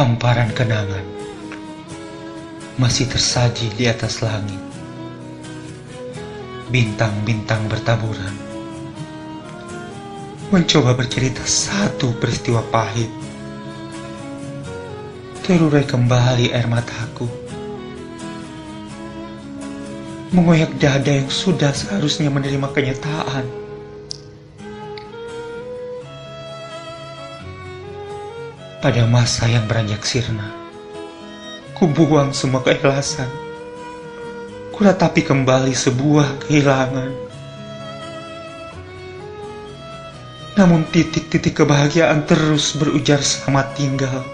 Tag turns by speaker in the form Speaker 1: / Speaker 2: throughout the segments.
Speaker 1: Hamparan kenangan masih tersaji di atas langit. Bintang-bintang bertaburan mencoba bercerita satu peristiwa pahit. Terurai kembali air mataku. Mengoyak dada yang sudah seharusnya menerima kenyataan. Pada masa yang beranjak sirna, ku buang semua keikhlasan. Ku ratapi kembali sebuah kehilangan. Namun titik-titik kebahagiaan terus berujar selamat tinggal.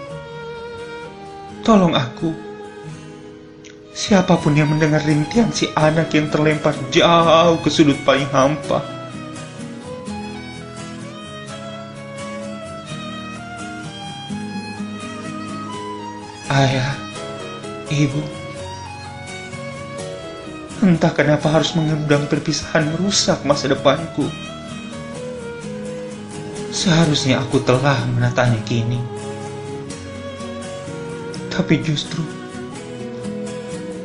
Speaker 1: Tolong aku. Siapa pun yang mendengar rintian si anak yang terlempar jauh ke sudut paling hampa. Ayah, ibu, entah kenapa harus mengundang perpisahan merusak masa depanku. Seharusnya aku telah menatanya kini. Tapi justru,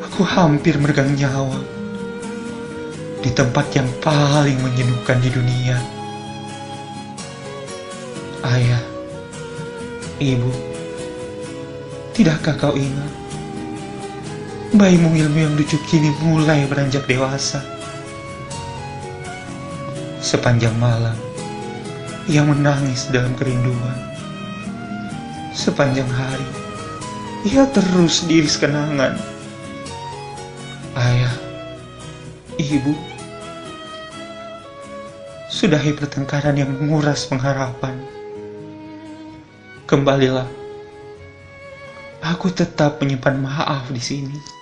Speaker 1: aku hampir meregang nyawa di tempat yang paling menyenuhkan di dunia. Ayah, ibu, Tidakkah kau ingat? Bayi mungilmu yang lucu kini mulai beranjak dewasa. Sepanjang malam, ia menangis dalam kerinduan. Sepanjang hari, ia terus diiris kenangan. Ayah, ibu, sudahi pertengkaran yang menguras pengharapan. Kembalilah Aku tetap menyimpan maaf di sini.